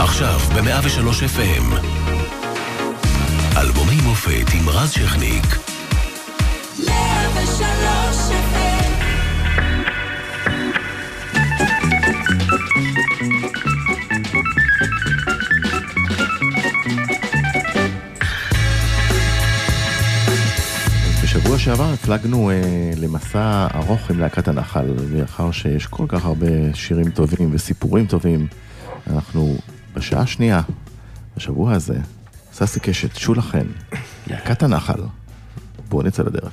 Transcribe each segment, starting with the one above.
עכשיו ב-103 FM. אלבומי מופת עם רז שכניק. 103 FM בשבוע שעבר הפלגנו אה, למסע ארוך עם להקת הנחל, מאחר שיש כל כך הרבה שירים טובים וסיפורים טובים. אנחנו בשעה השנייה, בשבוע הזה, ססי קשת, שולה חן, להקת הנחל. בואו נצא לדרך.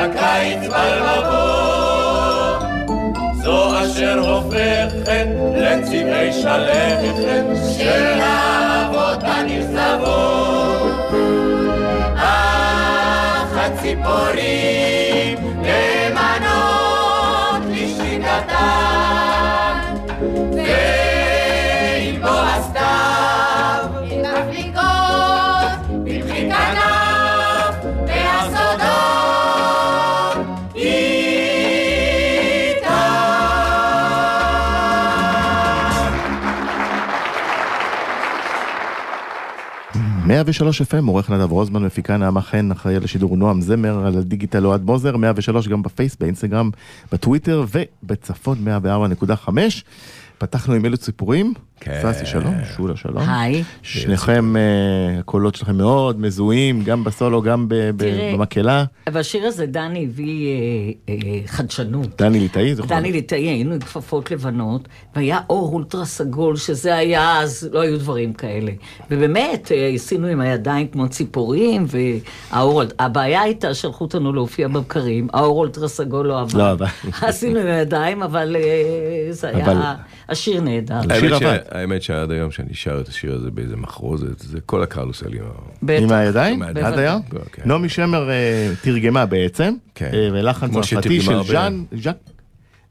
הקיץ בל מבוא. זו אשר הופכת לצבעי שלכת של האבות הנרסבות. אך הציפורים ושלוש FM, עורך נדב רוזמן, מפיקה נעמה חן, אחראי על השידור נועם זמר, על הדיגיטל אוהד מוזר, 103 גם בפייס, באינסטגרם, בטוויטר ובצפון 104.5. פתחנו עם אילו ציפורים. כן. ססי שלום, שולה שלום. היי. שניכם, אה, הקולות שלכם מאוד מזוהים, גם בסולו, גם במקהלה. בשיר הזה דני הביא אה, אה, חדשנות. דני ליטאי, זוכר? דני ליטאי, היינו עם כפפות לבנות, והיה אור אולטרה סגול, שזה היה אז, לא היו דברים כאלה. ובאמת, עשינו עם הידיים כמו ציפורים, והאור, הבעיה הייתה שלחו אותנו להופיע בבקרים, האור אולטרה סגול לא עבד. לא עבד. עשינו עם הידיים, אבל זה היה... השיר נהדר. השיר עבד. האמת שעד היום שאני שר את השיר הזה באיזה מחרוזת, זה כל הקהל עושה לי... עם הידיים? עד היום? כן. נעמי שמר אה, תרגמה בעצם, כן. אה, ולחן צרפתי של ז'אן,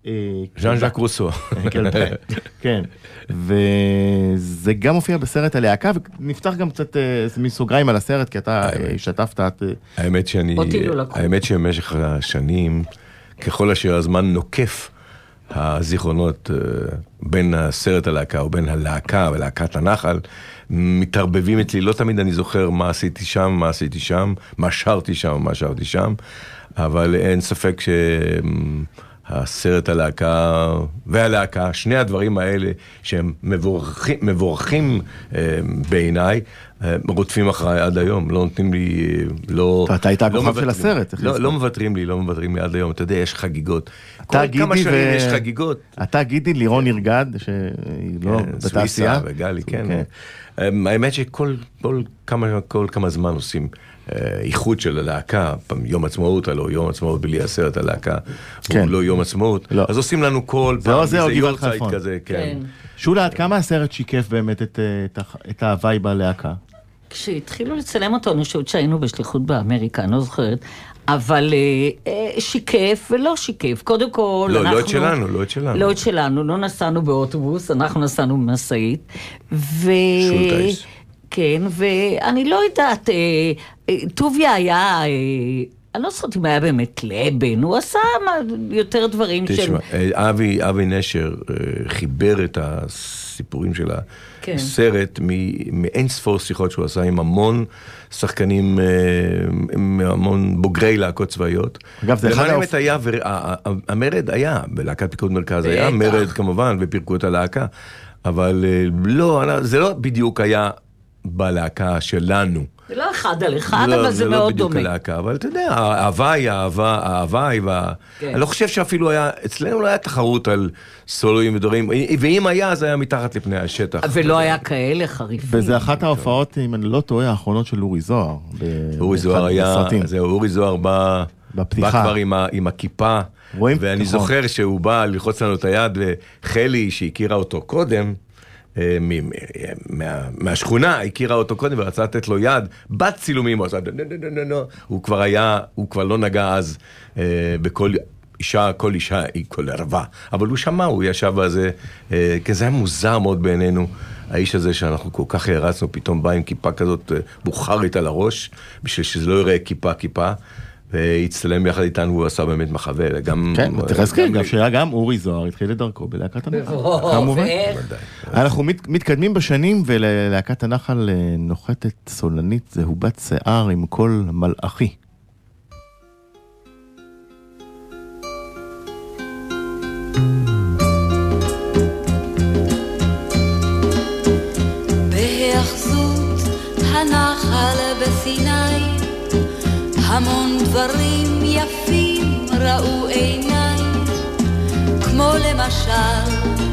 אה, ז'אן ז'אק רוסו. כן, וזה גם מופיע בסרט הלהקה, ונפתח גם קצת אה, איזה מין סוגריים על הסרט, כי אתה אה, השתתפת. אה, האמת שאני, לא. האמת שבמשך השנים, ככל אשר הזמן נוקף, הזיכרונות אה, בין הסרט הלהקה ובין הלהקה ולהקת הנחל, מתערבבים אצלי, לא תמיד אני זוכר מה עשיתי שם, מה עשיתי שם, מה שרתי שם, מה שרתי שם, אבל אין ספק שהסרט הלהקה והלהקה, שני הדברים האלה שהם מבורכים, מבורכים אה, בעיניי, אה, רודפים אחריי עד היום, לא נותנים לי, לא... אתה היית לא הכוכב של. הסרט, לא. לא מוותרים לי, לא מוותרים לי עד היום, אתה יודע, יש חגיגות. אתה כל כמה גידי שנים ו- יש חגיגות. אתה גידי, לירון ירגד, שהיא לא כן, בתעשייה. סוויסה וגלי, כן. אמ, האמת שכל כל כמה, כל כמה זמן עושים אה, איחוד של הלהקה, פעם יום עצמאות, הלוא יום עצמאות בלי הסרט הלהקה, כן. הוא לא יום עצמאות, לא. אז עושים לנו כל זה פעם, זה גבעת יורצייט חלפון. כזה, כן. כן. שולה, עד כמה הסרט שיקף באמת את, אה, את את ההוואי בלהקה? כשהתחילו לצלם אני חושבת שהיינו בשליחות באמריקה, אני לא זוכרת, אבל אה, אה, שיקף ולא שיקף. קודם כל, לא, אנחנו... לא את שלנו, לא את שלנו. לא את שלנו, לא נסענו באוטובוס, אנחנו נסענו במשאית. ו... שולטייס. כן, ואני לא יודעת, אה, טוביה היה... אני לא זוכרת אם היה באמת לבן, הוא עשה יותר דברים. תשמע, אה, אבי, אבי נשר חיבר את הסיפורים של כן. הסרט מ- מאין ספור שיחות שהוא עשה עם המון שחקנים, אה, עם המון בוגרי להקות צבאיות. אגב, זה אחד למען היה, המרד היה, בלהקת פיקוד מרכז היה. מרד כמובן, ופירקו את הלהקה, אבל אה, לא, זה לא בדיוק היה בלהקה שלנו. זה לא אחד על אחד, לא, אבל זה, לא מאוד בדיוק דומה. הלהקה, אבל אתה יודע, ההוואי, האהבה, ההוואי, וה... כן. אני לא חושב שאפילו היה, אצלנו לא היה תחרות על סולואים ודברים, ואם היה, זה היה מתחת לפני השטח. ולא היה כאלה חריפים. וזה אחת ההופעות, אם אני לא טועה, האחרונות של אורי זוהר. אורי זוהר היה. זהו, אורי זוהר בא, בפתיחה. בא כבר עם, ה, עם הכיפה, רואים? ואני נכון. זוכר שהוא בא ללחוץ לנו את היד, וחלי, שהכירה אותו קודם, מהשכונה, הכירה אותו קודם ורצה לתת לו יד, בצילומים, הוא עשה הוא כבר היה, הוא כבר לא נגע אז אה, בכל... אישה, כל אישה היא כל ערווה, אבל הוא שמע, הוא ישב בזה, אה, כי זה היה מוזר מאוד בעינינו, האיש הזה שאנחנו כל כך הערצנו, פתאום בא עם כיפה כזאת אה, בוכרית על הראש, בשביל שזה לא יראה כיפה כיפה, והצטלם יחד איתנו, הוא עשה באמת מחווה, גם... כן, צריך להזכיר גם גם. שהיה גם אורי זוהר התחיל את דרכו בלהקת הנחל. כמובן. אנחנו מת, מתקדמים בשנים וללהקת הנחל אה, נוחתת סולנית זהובת שיער עם קול מלאכי. בהיאחזות הנחל בסיני, המון דברים יפים ראו עיניי, כמו למשל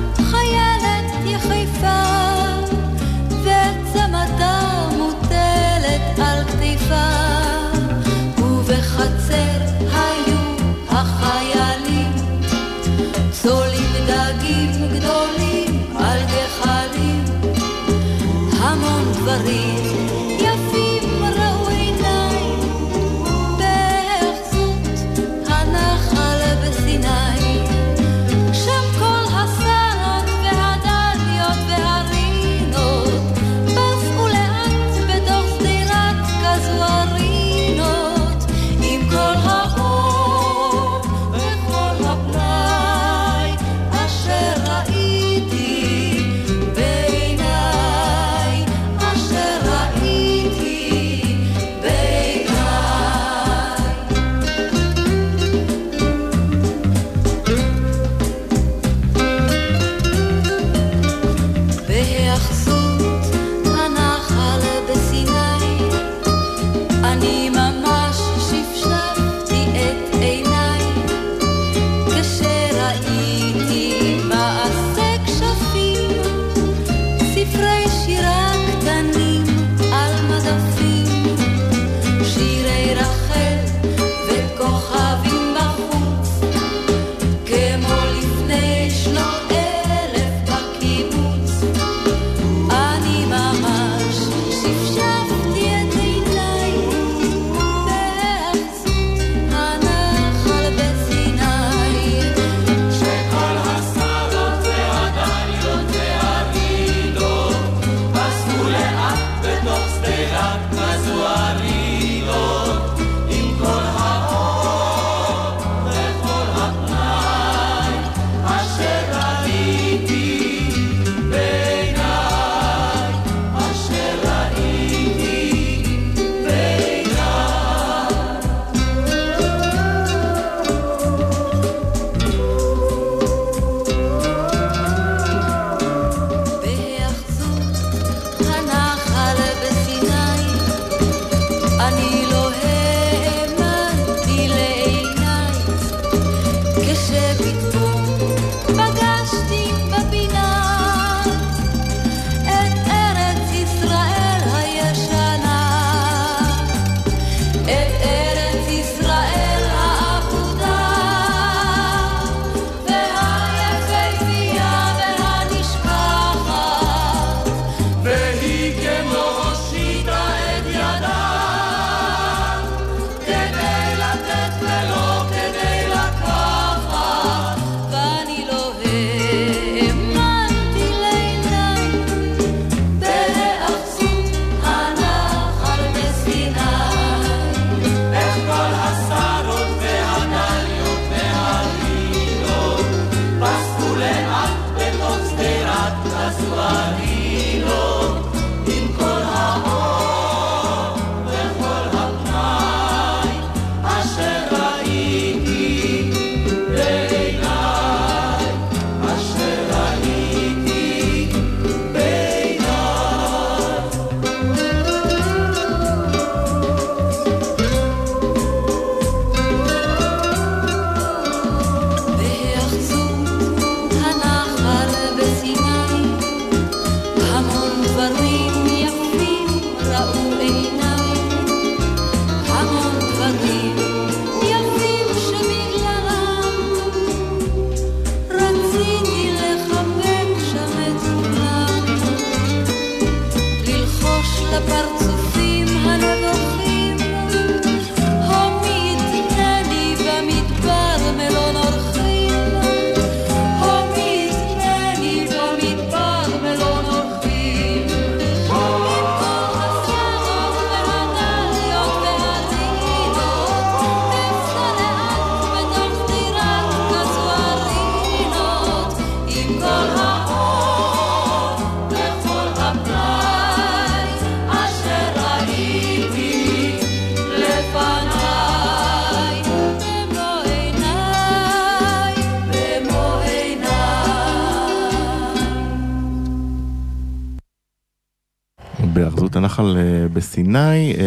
אה, בסיני, אה,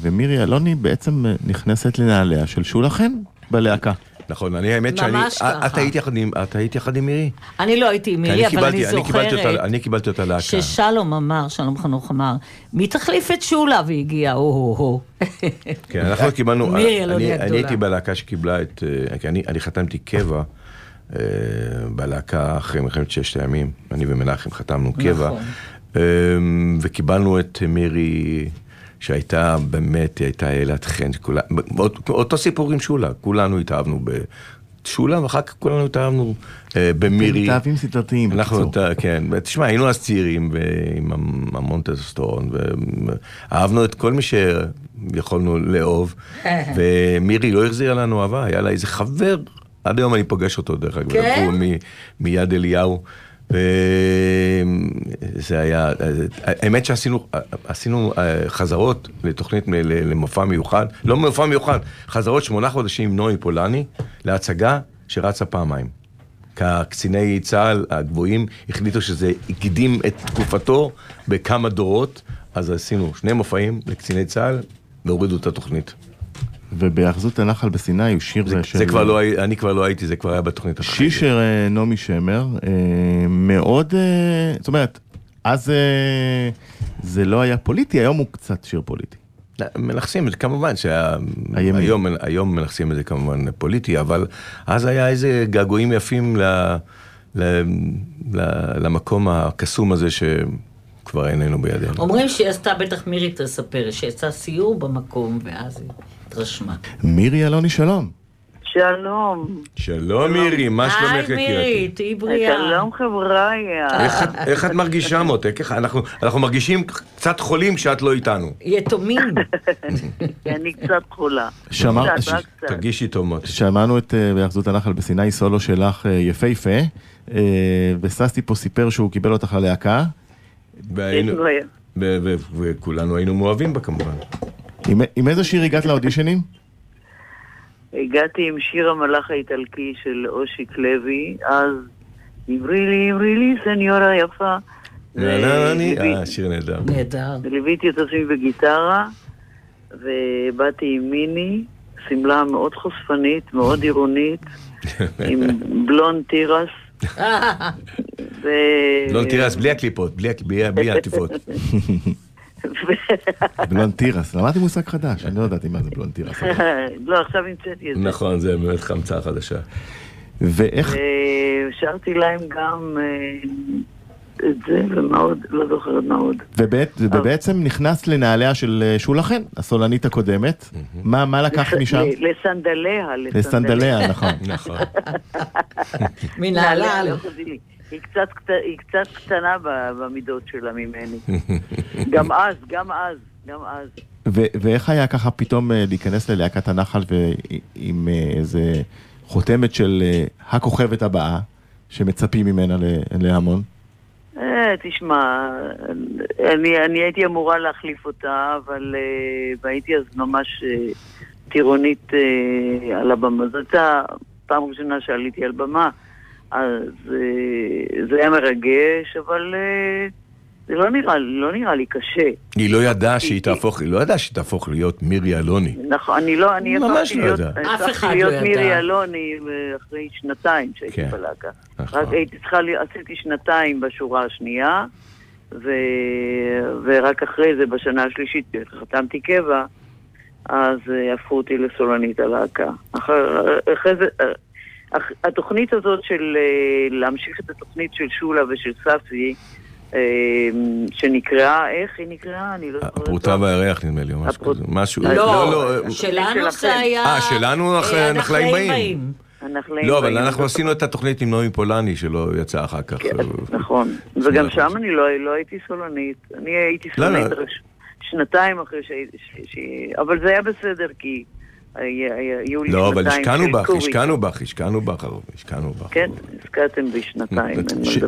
ומירי אלוני בעצם אה, נכנסת לנעליה של שולה חן בלהקה. נכון, אני האמת שאני... ממש ככה. את היית יחד עם- את היית יחד עם מירי? אני לא הייתי עם מירי, אבל אני קיבלתי- אני קיבלתי אותה- זוכרת אני קיבלתי אותה להקה. ששלום אמר, שלום חנוך אמר, מי תחליף את שולה? והגיעה, או-הו-הו. כן, אנחנו קיבלנו, מירי אלוני אני- הגדולה. אני הייתי בלהקה שקיבלה את, אה, כי אני אני חתמתי קבע אה, בלהקה אחרי מלחמת ששת הימים, אני ומנחם חתמנו קבע, נכון. אה, וקיבלנו את מירי, שהייתה באמת, היא הייתה ילד חן, שכולה- אות- אותו סיפור עם שולה, כולנו התאהבנו בשולה, ואחר כך כולנו התאהבנו אה, במירי. מתאהבים סדרתיים, אנחנו, בקיצור. ת- כן, תשמע, היינו אז צעירים ועם המון טסטוסטרון, ואהבנו את כל מי שיכולנו לאהוב, ומירי לא החזירה לנו אהבה, היה לה איזה חבר, עד היום אני פוגש אותו דרך אגב, כן? מיד אליהו. וזה היה, האמת שעשינו עשינו אה, חזרות לתוכנית, למופע מיוחד, לא מופע מיוחד, חזרות שמונה חודשים עם נוי פולני, להצגה שרצה פעמיים. כי הקציני צה"ל הגבוהים החליטו שזה הקדים את תקופתו בכמה דורות, אז עשינו שני מופעים לקציני צה"ל והורידו את התוכנית. ובהאחזות הנחל בסיני הוא שיר זה, של... זה כבר לא, אני כבר לא הייתי, זה כבר היה בתוכנית אחרת. שישר אה, נעמי שמר, אה, מאוד, אה, זאת אומרת, אז זה לא היה פוליטי, היום הוא קצת שיר פוליטי. מנכסים את זה כמובן. שהיום היום מנכסים את זה כמובן פוליטי, אבל אז היה איזה געגועים יפים ל, ל, ל, למקום הקסום הזה שכבר איננו בידינו. אומרים שהיא עשתה, בטח מירי תספר, שיצא סיור במקום, ואז היא התרשמה. מירי אלוני שלום. שלום. שלום מירי, מה שלומך היי מירי, יקירתי? תהיי בריאה. שלום חבריי. איך את- מרגישה מותק? אנחנו- אנחנו מרגישים קצת חולים כשאת לא איתנו. יתומים. אני קצת חולה. תרגישי טוב מותק. שמענו את אה, בהאחזות הנחל בסיני סולו שלך אה, יפהפה, אה, וססטי פה סיפר שהוא קיבל אותך ללהקה. והיינו- ו- ו- וכולנו היינו מאוהבים בה כמובן. עם, עם איזה שיר הגעת לאודישנים? הגעתי עם שיר המלאך האיטלקי של אושיק לוי, אז אמרי לי, אמרי לי, סניורה יפה. אה, שיר נהדר. נהדר. וליוויתי את עצמי בגיטרה, ובאתי עם מיני, שמלה מאוד חושפנית, מאוד עירונית, עם בלון תירס. ו... לא, אז בלי הקליפות, בלי- העטיפות. בלון תירס, למדתי מושג חדש, אני לא ידעתי מה זה בלון תירס. לא, עכשיו המצאתי את זה. נכון, זה באמת חמצה חדשה. ואיך, ושרתי להם גם אה, את זה, ומה עוד? לא זוכרת מה עוד. ובעת, ובעצם נכנסת לנעליה של אה, שולה חן, הסולנית הקודמת. מה, מה לקחת משם? לסנדליה. לסנדליה, נכון. נכון. מנהלל. לא. היא קצת היא קצת קטנה ב- במידות שלה ממני. גם אז, גם אז, גם אז. ו- ואיך היה ככה פתאום אה, להיכנס ללהקת הנחל ועם אה, איזה חותמת של אה, הכוכבת הבאה, שמצפים ממנה ל- להמון? תשמע, אני, אני הייתי אמורה להחליף אותה, אבל אה, והייתי אז ממש אה, טירונית אה, על הבמה. זו הייתה פעם ראשונה שעליתי על במה, אז אה, זה היה מרגש, אבל אה, זה לא נראה, לא נראה לי קשה. היא לא ידעה שהיא תהפוך, היא לא ידעה שהיא תהפוך להיות מירי אלוני. נכון, אני לא, אני ממש לא יודע. אף אחד לא להיות ידע. מירי אלוני אה, אחרי שנתיים שהייתי כן. בלהקה. נכון. רק הייתי צריכה, עשיתי שנתיים בשורה השנייה, ו... ורק אחרי זה, בשנה השלישית, חתמתי קבע, אז אה, הפכו אותי לסולנית הלהקה. אחרי, זה, אה, התוכנית הזאת של להמשיך את התוכנית של שולה ושל ספי, שנקראה, איך היא נקראה? אני לא זוכרת. הפרוטה. והירח נדמה לי, או משהו כזה. משהו, לא, לא, של- שלנו שלכם. זה היה... אה, שלנו אה, הנחלאים באים. לא, אבל. אנחנו עשינו את התוכנית עם נעמי פולני שלא יצא אחר כך. כן, אה, נכון. וגם שם אני לא, לא הייתי סולנית. אני הייתי לא, לא. סולנית שנתיים אחרי שהייתי... ש- אבל זה היה בסדר, כי היו לי לא, אבל שנתיים השקענו של בך, קורי. השקענו בך, השקענו בך, השקענו בך. כן, השקעתם בי שנתיים.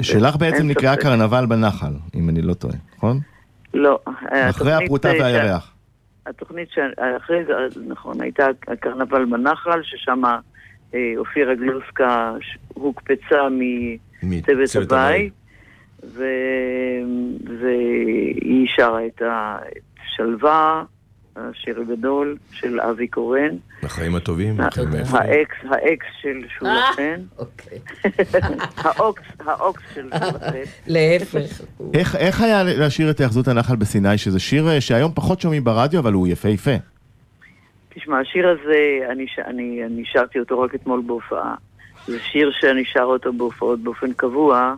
שלך בעצם אין נקרא ספק. קרנבל בנחל, אם אני לא טועה, נכון? לא. אחרי הפרוטה אה, והירח. התוכנית שאחרי זה, נכון, הייתה הקרנבל בנחל, ששם אה, אופירה גלוסקה הוקפצה מצוות הבית, ו... והיא שרה את ה- את שלווה, השיר הגדול של אבי קורן, החיים הטובים. האקס, האקס של שולה אה, חן, אוקיי. האקס, האקס של שולה חן. להפך. איך, איך היה לשיר את היאחזות הנחל בסיני, שזה שיר אה, שהיום פחות שומעים ברדיו, אבל הוא יפהפה. תשמע, השיר הזה, אני, ש- אני, אני שרתי אותו רק אתמול בהופעה. זה שיר שאני שר אותו בהופעות באופן קבוע.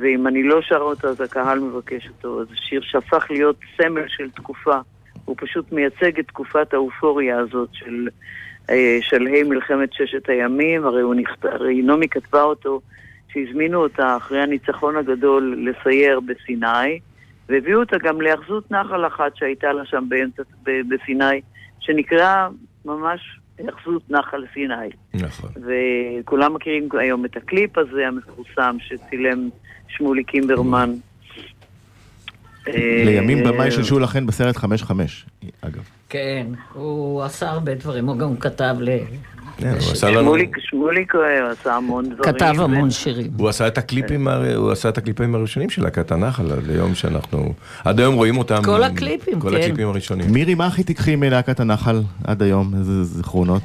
ואם אני לא שר אותו אז הקהל מבקש אותו. זה שיר שהפך להיות סמל של תקופה. הוא פשוט מייצג את תקופת האופוריה הזאת של אה, שלהי מלחמת ששת הימים, הרי הוא נכתב, הרי נעמי כתבה אותו, שהזמינו אותה אחרי הניצחון הגדול לסייר בסיני, והביאו אותה גם להאחזות נחל אחת שהייתה לה שם באמצע, בסיני, שנקרא ממש היאחזות נחל סיני. נכון. וכולם מכירים היום את הקליפ הזה המפורסם שצילם שמולי קימברמן. לימים אה, במאי של שולה חן בסרט 5-5, אגב. כן, הוא עשה הרבה דברים, הוא גם כתב ל... כן. שמוליק, אה, עשה המון דברים. כתב המון שירים. הוא עשה את הקליפים, הר- הוא עשה את הקליפים הראשונים של להקת הנחל, עד היום שאנחנו, עד היום רואים אותם. כל הקליפים, כל כן. הקליפים הראשונים. מירי, מה הכי תיקחי מלהקת הנחל עד היום? איזה זיכרונות?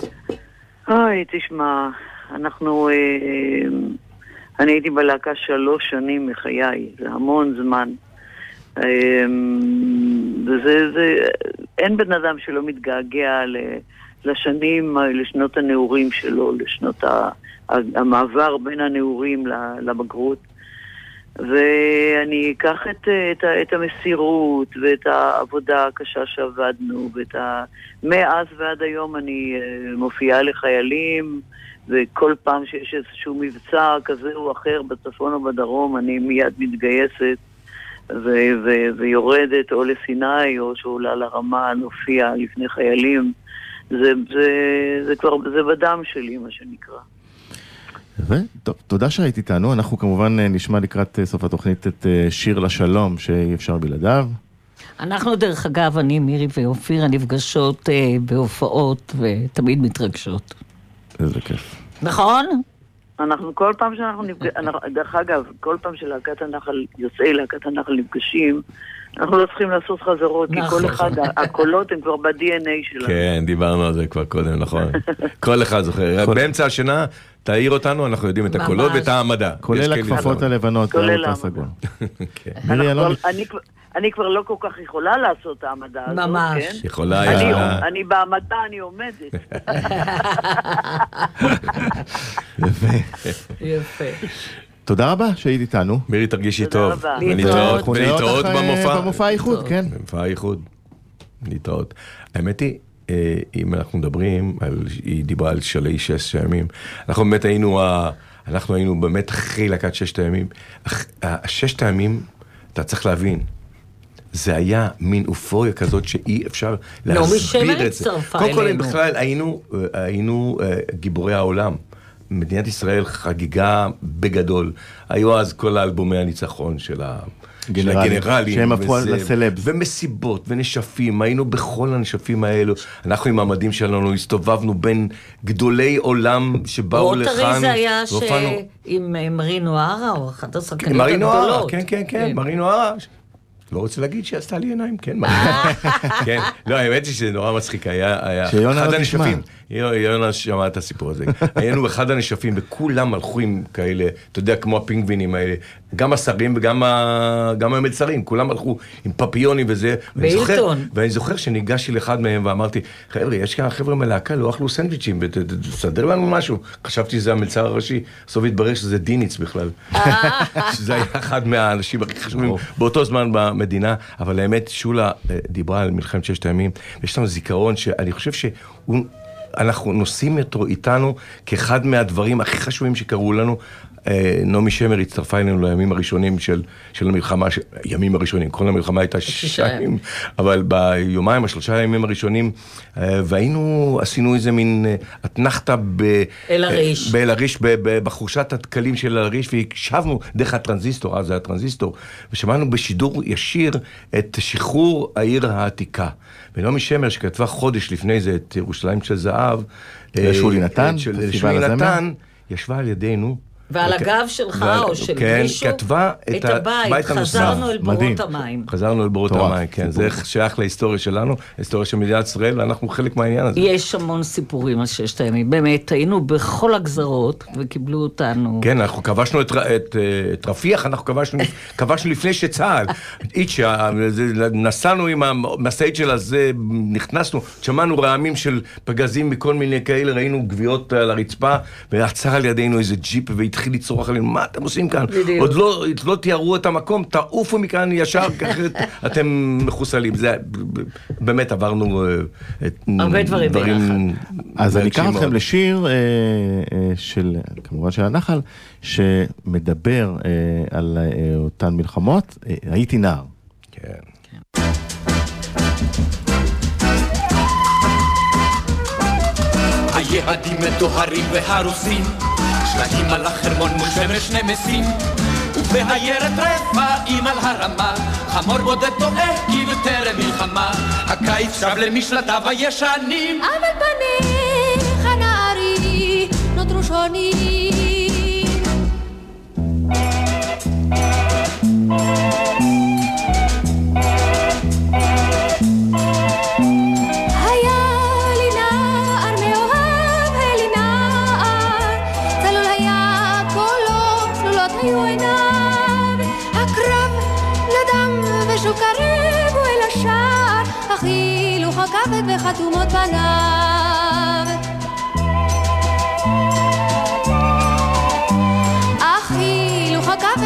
אוי, תשמע, אנחנו... אה, אני הייתי בלהקה שלוש שנים מחיי, זה המון זמן. אה, וזה, זה, אין בן אדם שלא מתגעגע לשנים, לשנות הנעורים שלו, לשנות המעבר בין הנעורים לבגרות. ואני אקח את, את, את המסירות ואת העבודה הקשה שעבדנו, ואת ה... מאז ועד היום אני אה, מופיעה לחיילים, וכל פעם שיש איזשהו מבצע כזה או אחר בצפון או בדרום, אני מיד מתגייסת ו- ו- ויורדת או לסיני או שעולה לרמה להופיע לפני חיילים. זה, זה, זה כבר, זה בדם שלי, מה שנקרא. וטוב, תודה שהיית איתנו. אנחנו כמובן אה, נשמע לקראת אה, סוף התוכנית את אה, שיר לשלום, שאי אפשר בלעדיו. אנחנו, דרך אגב, אני, מירי ואופירה, נפגשות אה, בהופעות ותמיד מתרגשות. איזה כיף. נכון? אנחנו כל פעם שאנחנו נפגשים, דרך אגב, כל פעם שלהקת הנחל, יוצאי להקת הנחל נפגשים, אנחנו לא צריכים לעשות חזרות, כי נכון. כל אחד, הקולות הם כבר ב-DNA שלנו. כן, דיברנו על זה כבר קודם, נכון. כל אחד זוכר. באמצע השינה, תעיר אותנו, אנחנו יודעים את הקולות. ואת העמדה. כולל הכפפות. הלבנות, כולל העמדה. כן. כבר- אני כבר- לא כל כך יכולה לעשות את העמדה הזאת, ממש. כן? יכולה אני- בעמדה, אני עומדת. יפה. יפה. תודה רבה שהיית איתנו. מירי, תרגישי תודה טוב. רבה. ולהתראות אותך, אה, במופע. במופע האיחוד, כן. במופע האיחוד. להתראות. האמת היא, אה, אם אנחנו מדברים, על, היא דיברה על שלי ששת הימים, אנחנו באמת היינו, ה, אנחנו היינו באמת אחרי להקת ששת הימים. הששת הימים, אתה צריך להבין, זה היה מין אופוריה כזאת שאי אפשר נעמי שמר להסביר את זה. הצטרפה קודם כל, אלינו. בכלל היינו, אה, היינו אה, גיבורי העולם. מדינת ישראל חגיגה בגדול. היו אז כל האלבומי הניצחון של ה... של גנרלים, הגנרלים, שהם הפכו וזה, לסלבס. ומסיבות ונשפים, היינו בכל הנשפים האלו. אנחנו עם המדים שלנו הסתובבנו בין גדולי עולם שבאו לכאן. רוטרי זה היה ש... עם אה, מרינו ארה, או אחת השחקניות מרינו ארה, הגדולות. כן, כן, כן, מרינו ארה. לא רוצה להגיד שהיא עשתה לי עיניים, כן, מרינו. כן, לא, האמת היא שזה נורא מצחיק, היה היה שיונה אחד לא תשמע. הנשפים. יונה שמע את הסיפור הזה. היינו אחד הנשפים, וכולם הלכו עם כאלה, אתה יודע, כמו הפינגווינים האלה, גם השרים וגם ה- גם המלצרים, כולם הלכו עם פפיונים וזה. בהילטון. ואני זוכר שניגשתי לאחד מהם ואמרתי, חבר'ה, יש כאן חבר'ה מלהקה, לא אכלו סנדוויצ'ים, תסדר לנו משהו. חשבתי שזה המלצר הראשי, בסוף התברר שזה דיניץ בכלל. שזה היה אחד מהאנשים הכי חשובים באותו זמן במדינה, אבל האמת, שולה אה, דיברה על מלחמת ששת הימים, ויש לנו זיכרון שאני חושב שהוא... אנחנו נושאים אותו איתנו כאחד מהדברים הכי חשובים שקרו לנו. אה, נעמי שמר הצטרפה אלינו לימים הראשונים של, של המלחמה, ש... ימים הראשונים, כל המלחמה הייתה שישה ימים, אבל ביומיים, השלושה ימים הראשונים, אה, והיינו, עשינו איזה מין אה, אתנחתא ב... אל-עריש. אה, באל-עריש, ב- ב- בחורשת הדקלים של אל-עריש, והקשבנו דרך הטרנזיסטור, אז זה היה טרנזיסטור, ושמענו בשידור ישיר את שחרור העיר העתיקה. ונעמי שמר, שכתבה חודש לפני זה את ירושלים של זהב, של אה, שולי נתן, של שולי. נתן, ישבה על ידינו, ועל וכ- הגב שלך ועל- או של כן, מישהו, כתבה את את הבית. חזרנו אל. בורות המים. חזרנו אל בורות המים, כן, סיפור. זה שייך להיסטוריה שלנו, ההיסטוריה של מדינת ישראל, ואנחנו חלק מהעניין הזה. יש המון סיפורים על ששת הימים, באמת, היינו בכל הגזרות וקיבלו אותנו. כן, אנחנו כבשנו את, את, אה, את רפיח, אנחנו כבשנו, כבשנו לפני שצה"ל. איצ'ה, נסענו עם המשאית של הזה, נכנסנו, שמענו רעמים של פגזים מכל מיני כאלה, ראינו גוויות על הרצפה, ועצר על ידינו איזה ג'יפ והתחיל לצרוח עלינו, מה אתם עושים כאן? בדיוק. עוד לא, לא תיארו את המקום, תעופו מכאן ישר, אחרת אתם מחוסלים. זה, באמת עברנו אה, את, הרבה דברים אז אני אקח אתכם. לשיר אה, אה, של, כמובן של הנחל, שמדבר אה, על אה, אותן מלחמות. אה, הייתי נער. כן. היהודים מטוהרים והרוסים, שלטים על החרמון מול שמש נמסים. ובהיירת רפאים על הרמה, חמור בודד טועה כאילו טרם מלחמה. הקיץ שב למשלטיו הישנים. אבל פניך נערי נותרו שונים.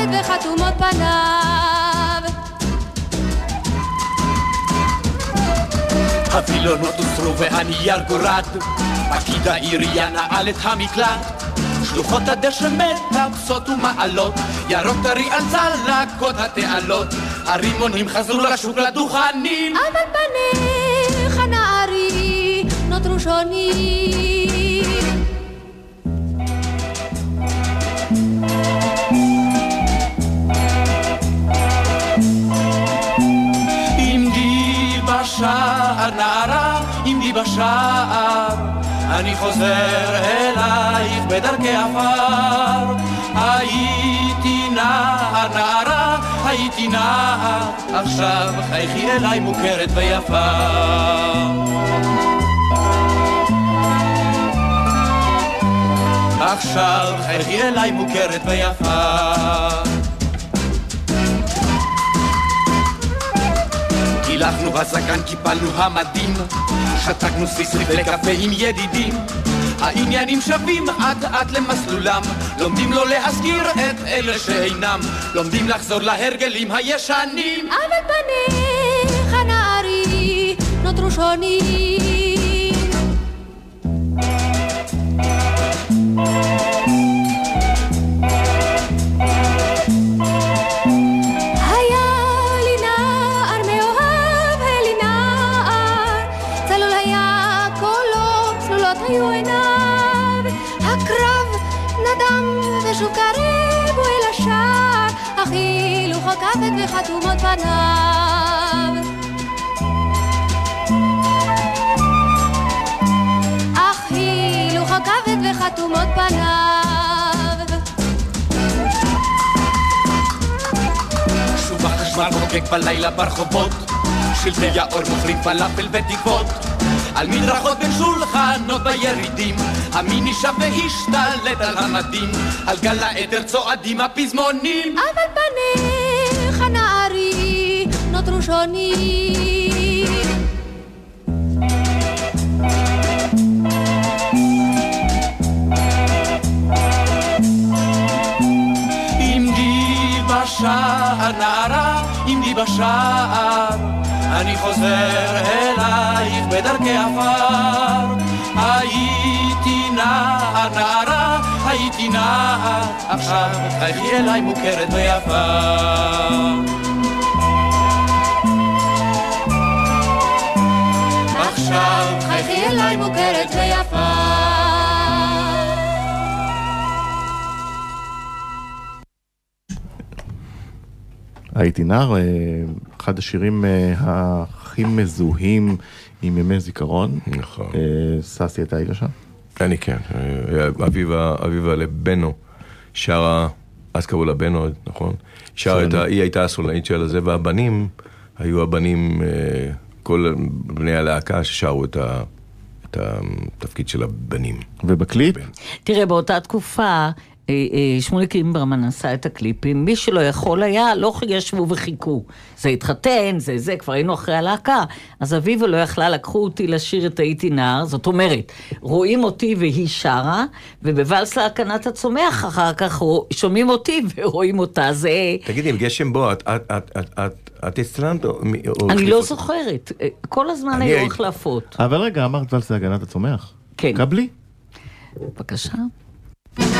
הכבד וחתומות פניו. הווילונות הוסרו והנייר גורד, פקיד העירייה נעל את המקלט. שלוחות הדשא מטפסות ומעלות, ירוק טרי על צלקות התעלות. הרימונים חזרו לשוק לדוכנים. אבל פניך נערי נותרו שונים. בשער נערה, עמדי בשער, אני חוזר אלייך בדרכי עפר. הייתי נער נערה, הייתי נער, עכשיו חייכי אליי מוכרת ויפה. עכשיו חייכי אליי מוכרת ויפה. קילחנו בזקן, קיפלנו המדים, שתקנו סיסריף לקפה עם ידידים. העניינים שווים אט אט למסלולם, לומדים לא להזכיר את אלה שאינם, לומדים לחזור להרגלים הישנים. אבל פניך נערי נותרו שונים. היו עיניו. הקרב נדם ושוב קרב אל השער, אך הילוך הכבד וחתומות פניו. אך וחתומות פניו. שוב החשמל חוגג בלילה ברחובות, שלטי האור מוכרים פלאפל ותקוות. על מדרכות בין שולחנות בירידים, המיני שב והשתלט על המדים, על גל האתר צועדים הפזמונים. אבל פניך נערי נותרו שונים. בשער נערה, עמדי בשער, אני חוזר אלייך בדרכי עפר. הייתי נער נערה, הייתי נער, עכשיו חייכי אליי מוכרת ויפה. עכשיו חייכי אליי מוכרת ויפה. הייתי נער, אה, אחד השירים אה, הכי מזוהים עם ימי זיכרון. נכון. אה, ססי, אתה היית שם? אני כן, אה, אביבה, אביבה לבנו, שרה, אז קראו לה עוד, נכון? שרה את ה... היא הייתה הסולנית של הזה, והבנים היו הבנים, אה, כל בני הלהקה ששרו את ה... את התפקיד של הבנים. ובקליפ? תראה, באותה תקופה, אה, אה, שמוליק אימברמן עשה את הקליפים, מי שלא יכול היה, לא ישבו וחיכו. זה התחתן, זה זה, כבר היינו אחרי הלהקה. אז אביבה לא יכלה, לקחו אותי לשיר את הייתי נער, זאת אומרת, רואים אותי והיא שרה, ובוואלס להקנת הצומח אחר כך שומעים אותי ורואים אותה, זה... תגידי, עם גשם בוא, את- את- את- את- את- את הצטלמת או... אני לא? זוכרת, אה, כל הזמן היו החלפות. אבל רגע, אמרת ולס להגנת הצומח. כן. קבלי. בבקשה.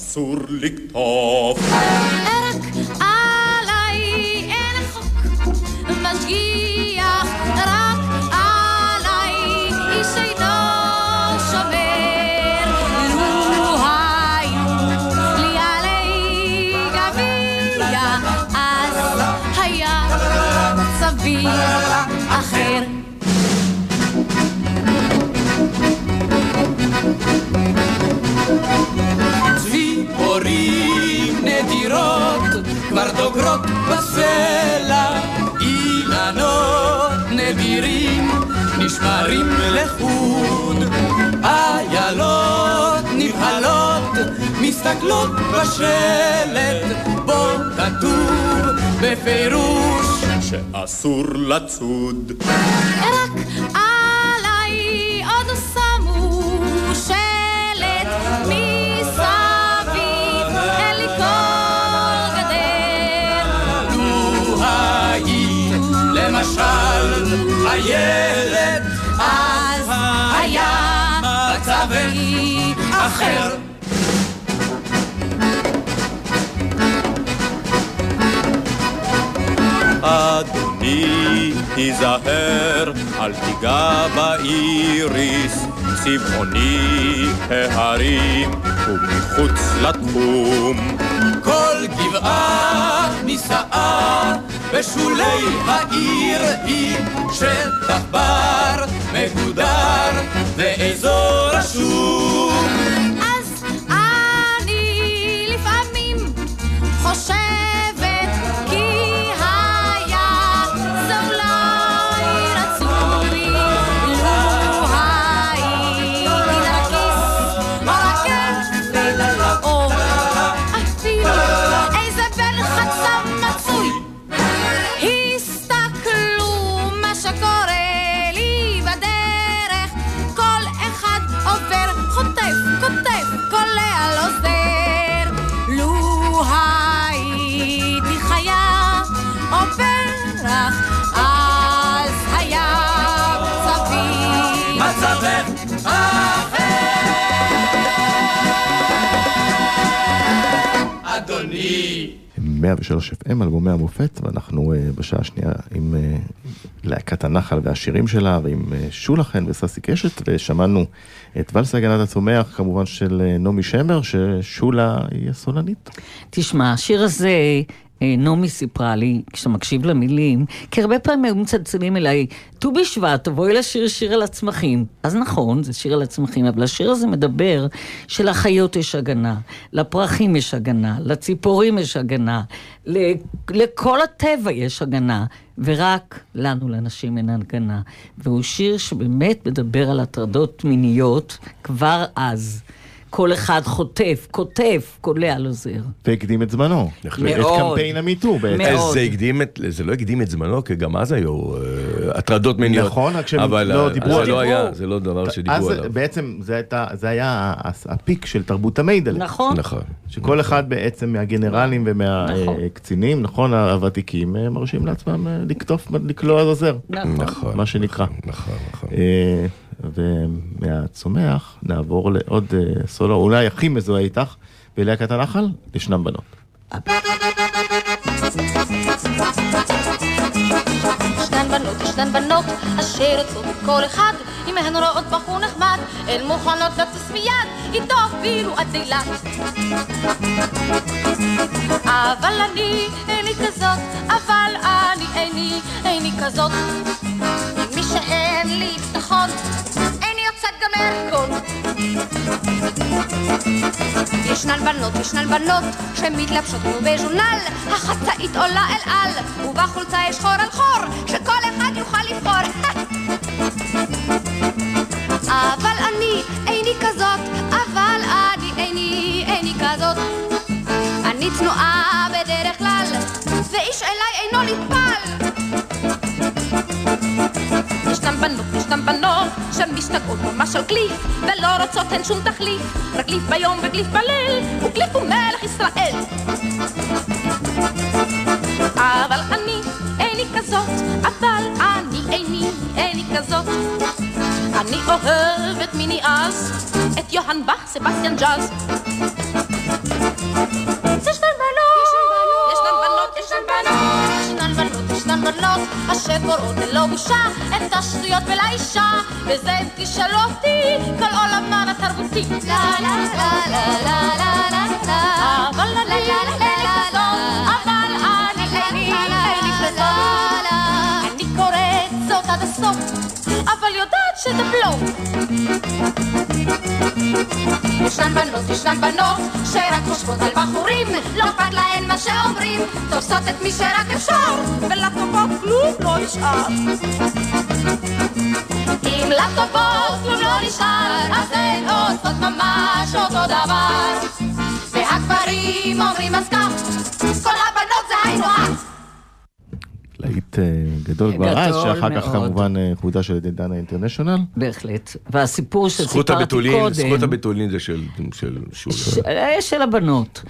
כאן אסור לקטוף. רק כבר דוגרות בסלע, אילנות נדירים נשמרים לחוד, איילות נבהלות מסתכלות בשלט, בו כתוב בפירוש שאסור לצוד. רק איילת, אז היה מצבי אחר. אדוני, תיזהר, אל תיגע באיריס, צבעוני ההרים ומחוץ לתחום. כל גבעה נישאה בשולי העיר היא שטח בר מגודר ואזור רשום. אז אני לפעמים חושבת 103 FM, אלבומי המופת, ואנחנו uh, בשעה השנייה עם uh, להקת הנחל והשירים שלה, ועם uh, שולה חן וססי קשת, ושמענו את ולס להגנת הצומח, כמובן של נעמי שמר, ששולה היא הסולנית. תשמע, השיר הזה, אה, נעמי סיפרה לי, כשאתה מקשיב למילים, כי הרבה פעמים היו מצלצלים אליי, ט"ו בשבט, תבואי לשיר שיר על הצמחים. אז נכון, זה שיר על הצמחים, אבל השיר הזה מדבר שלחיות יש הגנה, לפרחים יש הגנה, לציפורים יש הגנה, לכל הטבע יש הגנה, ורק לנו, לנשים, אין הגנה. והוא שיר שבאמת מדבר על הטרדות מיניות כבר אז. כל אחד חוטף, כותב, קולע לו זר. והקדים את זמנו. את מאוד. קמפיין המיטו בעצם. מאוד. זה הקדים את, זה לא הקדים את זמנו, כי גם אז היו אה, הטרדות מיניות. נכון, רק שהם אבל לא אה, דיברו זה על לא זה. היה, זה לא דבר אז שדיברו עליו. בעצם זה, הייתה, זה היה הפיק של תרבות המיידלה. נכון. נכון. שכל אחד בעצם מהגנרלים נכון. ומהקצינים, נכון, הוותיקים, אה, מרשים לעצמם אה, לקטוף, לקלוע. נכון. נכון. מה שנקרא. נכון, נכון. ומהצומח נעבור לעוד אה, סולו, אולי הכי מזוהה איתך, בלהקת הנחל, ישנם בנות. ישנן בנות, ישנן בנות, אשר יוצאות עם כל אחד, אם הן רואות בחור נחמד, הן מוכנות לטוס מיד, איתו אפילו עד אילת. אבל אני איני כזאת, אבל אני איני, איני כזאת. מי שאין לי ביטחון, גם מהרקון. ישנן בנות, ישנן בנות, שמתלבשות כמו בז'ונל, החצאית עולה אל על, ובחולצה יש חור על חור, שכל אחד יוכל לבחור. אבל אני איני כזאת, אבל אני איני, איני כזאת. אני צנועה בדרך כלל, ואיש אליי אינו נטפל. ישנם בנות, ישנם בנות, שמשתגעות ממש על גליף, ולא רוצות הן שום תחליף, רק גליף ביום וגליף בליל, וגליף הוא מלך ישראל. אבל אני איני כזאת, אבל אני איני, איני כזאת. אני אוהבת מיני אז, את יוהאן באך, סבסטיאן ג'אז. מקורות ללא בושה, את השטויות ולאישה, וזה אם תשאל אותי, כל עולמן התרבותי. לה לה לה לה לה ישנן בנות, ישנן בנות, שרק חושבות על בחורים, לא אכפת להן מה שאומרים, תופסות את מי שרק אפשר, ולטובות כלום לא נשאר. אם לטובות כלום לא נשאר, אז הן עושות ממש אותו דבר. והגברים אומרים אז כך, כל הבנות זה היינו הך. להיט אה, גדול כבר אז, שאחר כך. כמובן אה, חודש על ידי דנה אינטרנשיונל. בהחלט. והסיפור שסיפרתי הבתולין, קודם... זכות הבתולין זה של של שולה. ש- אה, של הבנות.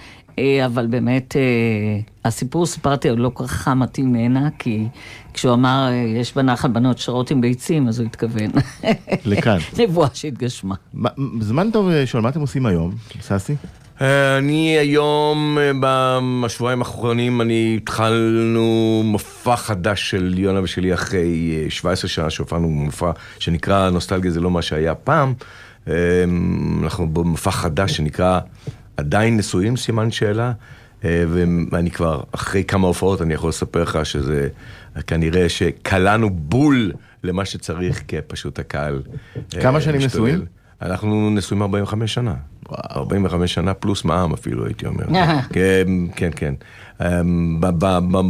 אבל באמת, הסיפור סיפרתי עוד לא כל כך חמתי ממנה, כי כשהוא אמר, יש בנחל בנות שרות עם ביצים, אז הוא התכוון. לכאן. נבואה שהתגשמה. מה- זמן טוב שואל, מה אתם עושים היום, ססי? אה, אני היום, אה, בשבועיים האחרונים, אני התחלנו מופע חדש של יונה ושלי אחרי אה, 17 שנה שהופענו במופע שנקרא נוסטלגיה זה לא מה שהיה פעם. אה, אנחנו במופע חדש שנקרא עדיין נשואים, סימן שאלה. אה, ואני כבר, אחרי כמה הופעות, אני יכול לספר לך שזה כנראה שקלענו בול למה שצריך, כי פשוט הקהל... אה, כמה שנים. נשואים? אנחנו נשואים 45 שנה. 45 שנה פלוס מע"מ אפילו, הייתי אומר. כן, כן, כן. אמ,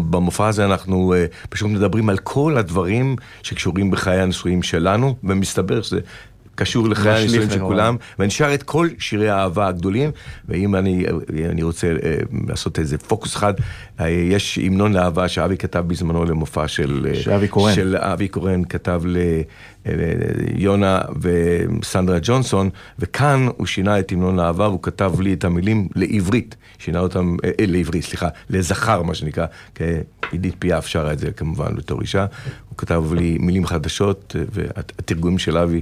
במופע הזה אנחנו אה, פשוט מדברים על כל הדברים שקשורים בחיי הנישואים שלנו, ומסתבר שזה... קשור לחיי הנישואים של. כולם, ואני שר את כל שירי האהבה הגדולים, ואם אני, אני רוצה אה, לעשות איזה פוקוס אחד, אה, יש המנון לאהבה שאבי כתב בזמנו למופע של... אה, שאבי קורן. של אבי קורן כתב ליונה וסנדרה ג'ונסון, וכאן הוא שינה את המנון האהבה, הוא כתב לי את המילים לעברית, שינה אותם, אה, לעברית, סליחה, לזכר מה שנקרא, כי עידית פיאף שרה את זה כמובן בתור אישה, הוא כתב לי מילים חדשות, והתרגומים של אבי,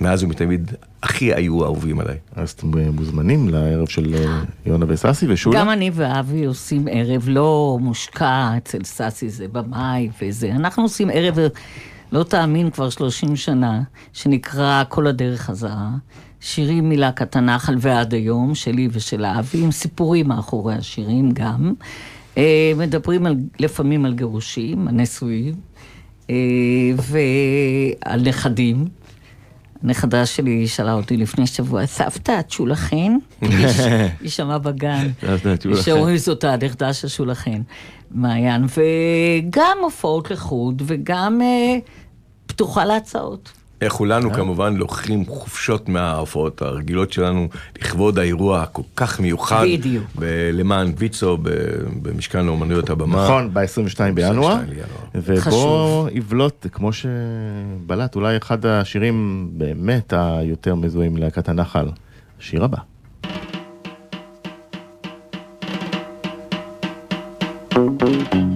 מאז ומתמיד, הכי היו אהובים עליי. אז אתם מוזמנים לערב של אה, יונה וססי ושולה. גם אני ואבי עושים ערב לא מושקע אצל סאסי, זה במאי וזה. אנחנו עושים ערב, לא תאמין, כבר 30 שנה, שנקרא כל הדרך חזרה. שירים מלהקת הנחל ועד היום, שלי ושל אבי, עם סיפורים מאחורי השירים גם. אה, מדברים על, לפעמים על גירושים, הנשואים, אה, ועל נכדים. הנכדה שלי שאלה אותי לפני שבוע, סבתא, את שולה חן? היא שמעה בגן. שאומרים זאת הנכדה של שולה חן, מעיין, וגם הופעות לחוד, וגם אה, פתוחה להצעות. כולנו כן. כמובן לוקחים חופשות מההופעות הרגילות שלנו לכבוד האירוע הכל כך מיוחד. בדיוק. למען ויצו במשכן לאומנויות הבמה. נכון, ב-22 בינואר. ובו יבלוט, כמו שבלט, אולי אחד השירים באמת היותר מזוהים להקת הנחל, השיר הבא. thank you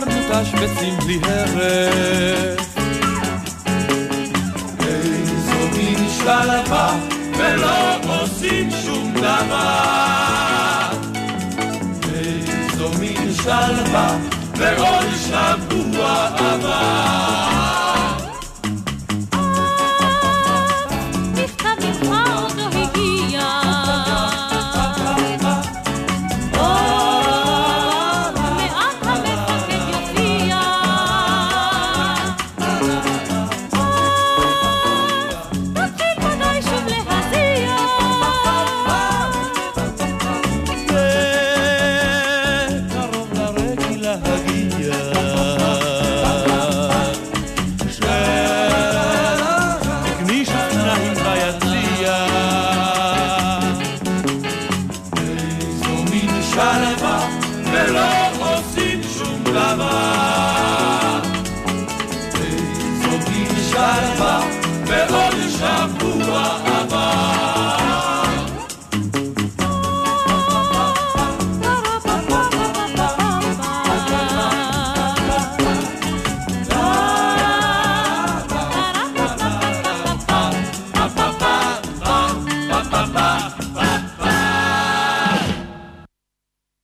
פתרנו תשבצים בלי הרף. איזו מין שלווה ולא עושים שום דבר. איזו מין שלווה ועוד שבוע עבר. שבוע.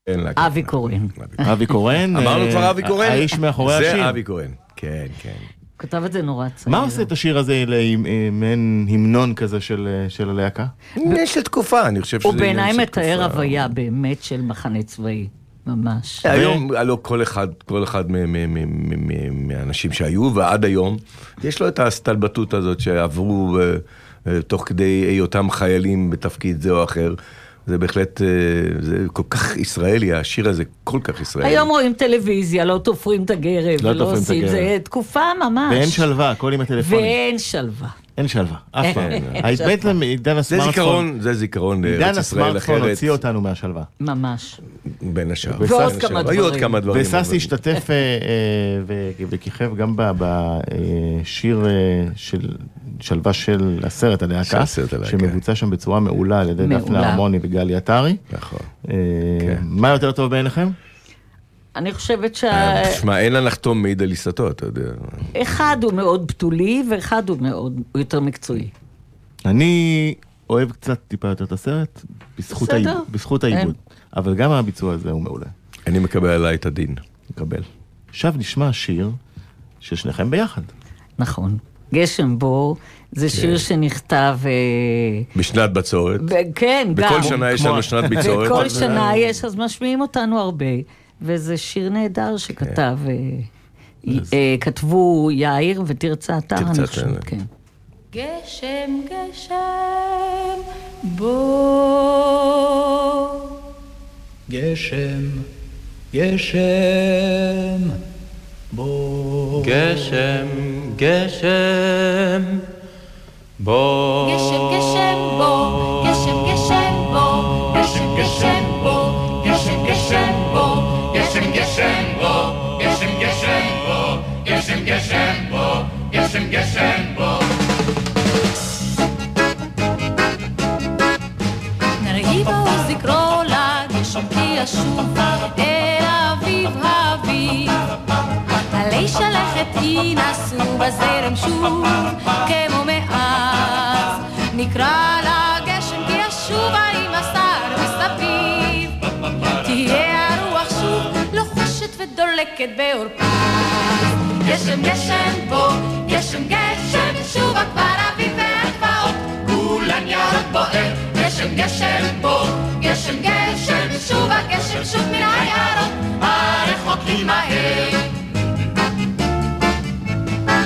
אין אבי קורן. אבי קורן. אמרנו אה, כבר אבי קורן? האיש מאחורי השיר. זה אבי קורן, כן, כן. כתב את זה נורא צעיר. מה עושה את השיר הזה למעין המנון כזה של אה, של הלהקה? יש לתקופה, אני חושב שזה הוא בעיניי של מתאר. הוויה באמת של מחנה צבאי. ממש. היום, הלוא כל אחד, כל אחד מ- מ- מ- מ- מ- מהאנשים שהיו ועד היום, יש לו את ההסתלבטות הזאת שעברו אה, אה, תוך כדי היותם חיילים בתפקיד זה או אחר. זה בהחלט, אה, זה כל כך ישראלי, השיר הזה כל כך ישראלי. היום רואים טלוויזיה, לא תופרים את הגרב, לא ולא עושים, הגרב. זה תקופה ממש. ואין שלווה, הכל עם הטלפונים. ואין שלווה. אין שלווה, אף פעם. בעצם עידן זה הסמארטפון, זיכרון, זה זיכרון עידן לארץ ישראל הסמארטפון אחרת, הוציא אותנו מהשלווה. ממש. בין השאר. ועוד כמה השאר. היו עוד דברים. כמה דברים. וססי השתתף אה, אה, וכיכב גם בשיר של שלווה של הסרט של הלהקה. שמבוצע שם בצורה מעולה על ידי. דפנה הרמוני וגלי עטרי. נכון. אה, כן. מה יותר טוב בעיניכם? אני חושבת אה, תשמע, אין לה לחתום מעיד על עיסתו, אתה יודע. שאחד הוא מאוד בתולי, ואחד הוא מאוד, הוא יותר מקצועי. אני אוהב קצת טיפה יותר את הסרט, בזכות בסדר. העיבוד, בזכות אין. העיבוד. אבל גם הביצוע הזה הוא מעולה. אני מקבל עליי את הדין. מקבל. עכשיו נשמע שיר של שניכם ביחד. נכון. גשם בור, זה שיר שנכתב... אה, בשנת בצורת. ב- כן, גם. בכל שנה יש לנו שנת בצורת. אז- שנה יש, אז משמיעים אותנו הרבה. וזה שיר נהדר שכתב, אה, אה, כתבו יאיר ותרצה אתר, אני חושבת, כן. גשם, גשם, בוא. גשם, גשם, בוא. גשם, גשם, בוא. גשם, גשם, בוא. ישוב אל אביב האביב. עלי שלכת ינסו בזרם שוב כמו מאז. נקרא לגשם כי ישובה עם השר מסביב. תהיה הרוח שוב לוחשת ודולקת בעורפז. גשם גשם בוא, גשם גשם שובה כבר אביב והגבעות. כולן ירוק בוער, גשם גשם בוא, גשם גשם שובה גשם שוב מן היערות. הרחוקים ההם.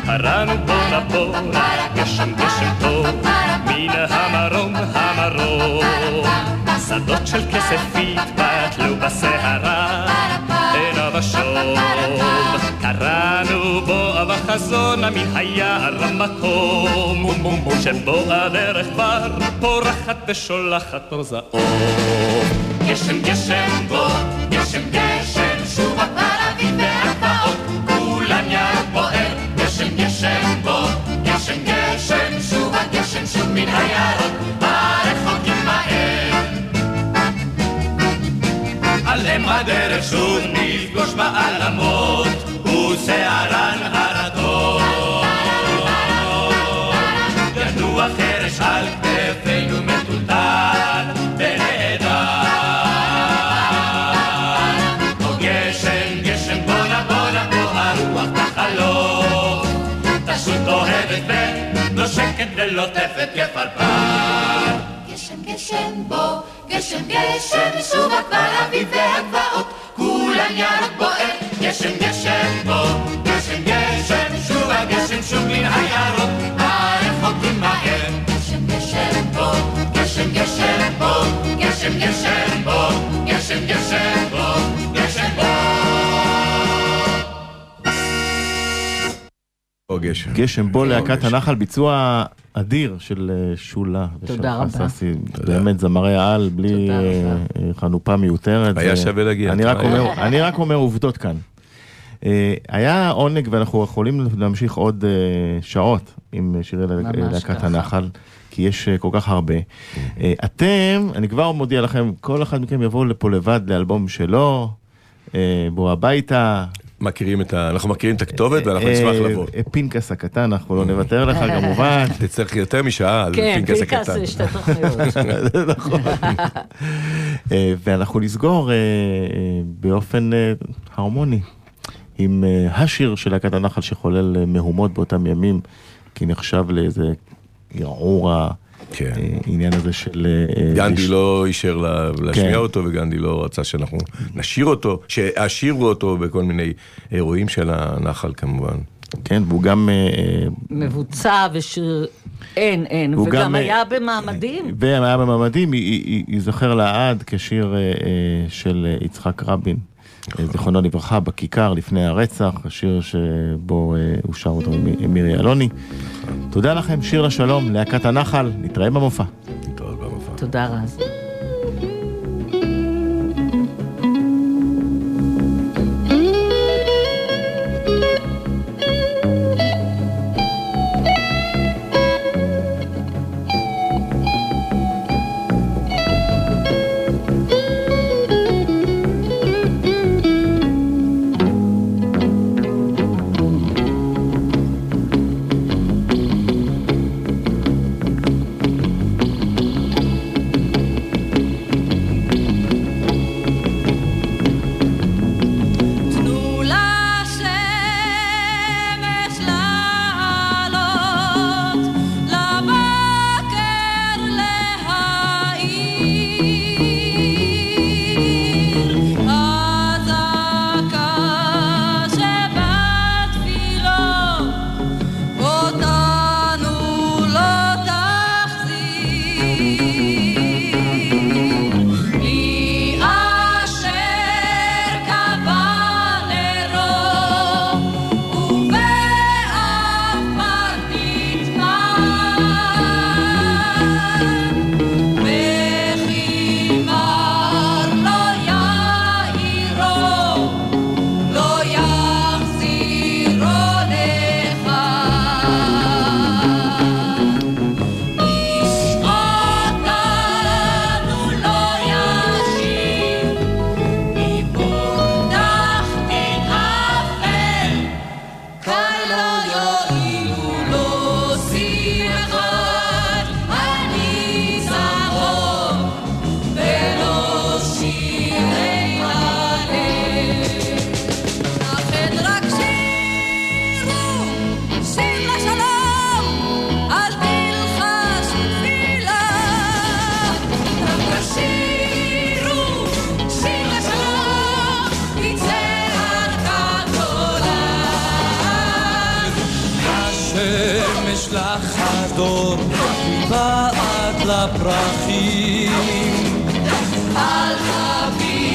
הרנו בונה בונה, גשם גשם טוב, מן המרום המרום. שדות של כסף התבטלו בסערה, ושוב. קראנו בו בחזון מן היער המקום, שבו הדרך כבר פורחת ושולחת אור זעום. גשם גשם בו, גשם גשם, שוב הפרבים והגבעות, כולם ירוק בוער, גשם גשם בו, גשם גשם, שוב הגשם שוב מן היערות, הדרך שוב נפגוש בעלמות, ושערן הרטוב. ינוע חרש על כתפינו מטולטל ונהדר. או גשם, גשם בונה בונה פה הרוח תחלוף. תשות אוהבת ונושקת ולוטפת כפרפר. גשם גשם בו, גשם גשם, שוב כבר אביב והגבעות, כולן ירוק בוער. גשם גשם בו, גשם גשם, שוב הגשם שוב מן היערות, הרחוקים מהר. גשם גשם בו, גשם גשם בו, גשם גשם בו, גשם גשם בו, או גשם. גשם בו או להקת. הנחל, ביצוע אדיר של אה, שולה. תודה רבה. באמת זמרי על, בלי אה, חנופה מיותרת. היה זה- שווה להגיע, אני רק? אומר- אני רק אומר עובדות כאן. אה, היה עונג ואנחנו יכולים להמשיך עוד שעות עם שירי להקת. הנחל, כי יש כל כך הרבה. אה, אתם, אני כבר מודיע לכם, כל אחד מכם יבוא לפה לבד לאלבום שלו, בוא הביתה. מכירים את ה... אנחנו מכירים את הכתובת ואנחנו נשמח אה, לבוא. אה, פנקס הקטן, אנחנו לא נוותר לך כמובן. תצטרך יותר משעה על כן, פנקס פנקס הקטן. זה שתי תוכניות. נכון. אה, ואנחנו נסגור אה, אה, באופן אה, הרמוני עם אה, השיר של להקת הנחל שחולל אה, מהומות באותם ימים, כי נחשב לאיזה ערעור כן. העניין הזה של... אה, גנדי לש- לא אישר לה- להשמיע כן. אותו, וגנדי לא רצה שאנחנו נשיר אותו, שישירו אותו בכל מיני אירועים של הנחל כמובן. כן, והוא גם... אה, אה, מבוצע ושיר... אין, אין. וגם גם, אה, היה במעמדים. והיה במעמדים, ייזכר לעד כשיר אה, אה, של אה, יצחק רבין, אה, זיכרונו לברכה, בכיכר לפני הרצח, השיר שבו אה, הוא שר אותו עם מירי אלוני. תודה לכם, שיר לשלום, להקת הנחל, נתראה במופע. להתראות במופע. תודה רז. שמש לחדור, בעד לפרחים. על תביא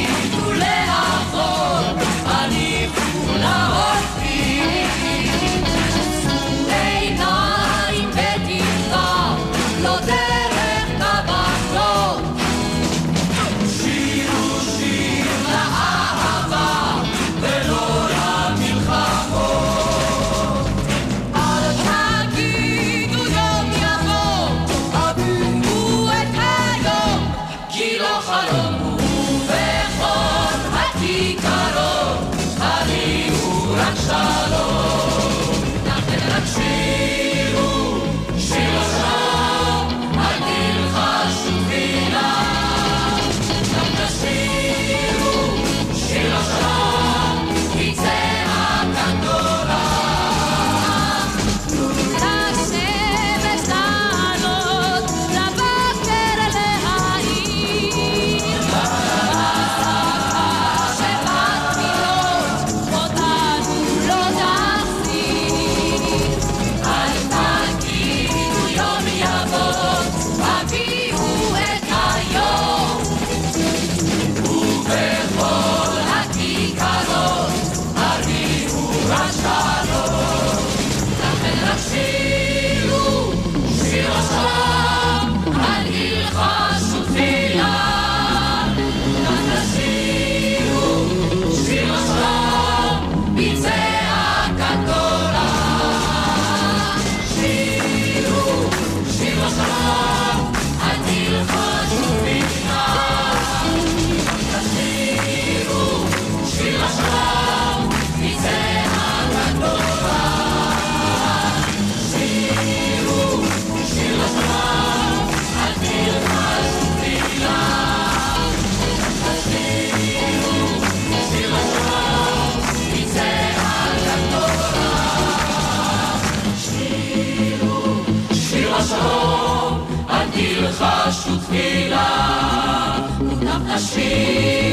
You.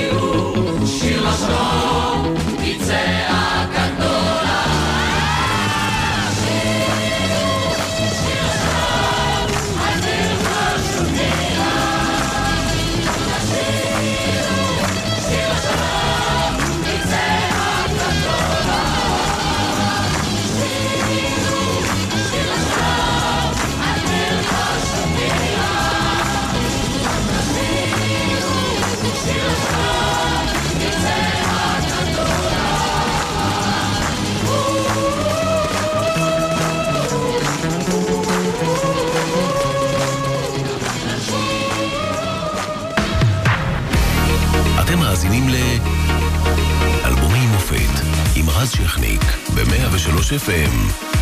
רז שכניק ב-103 FM. 103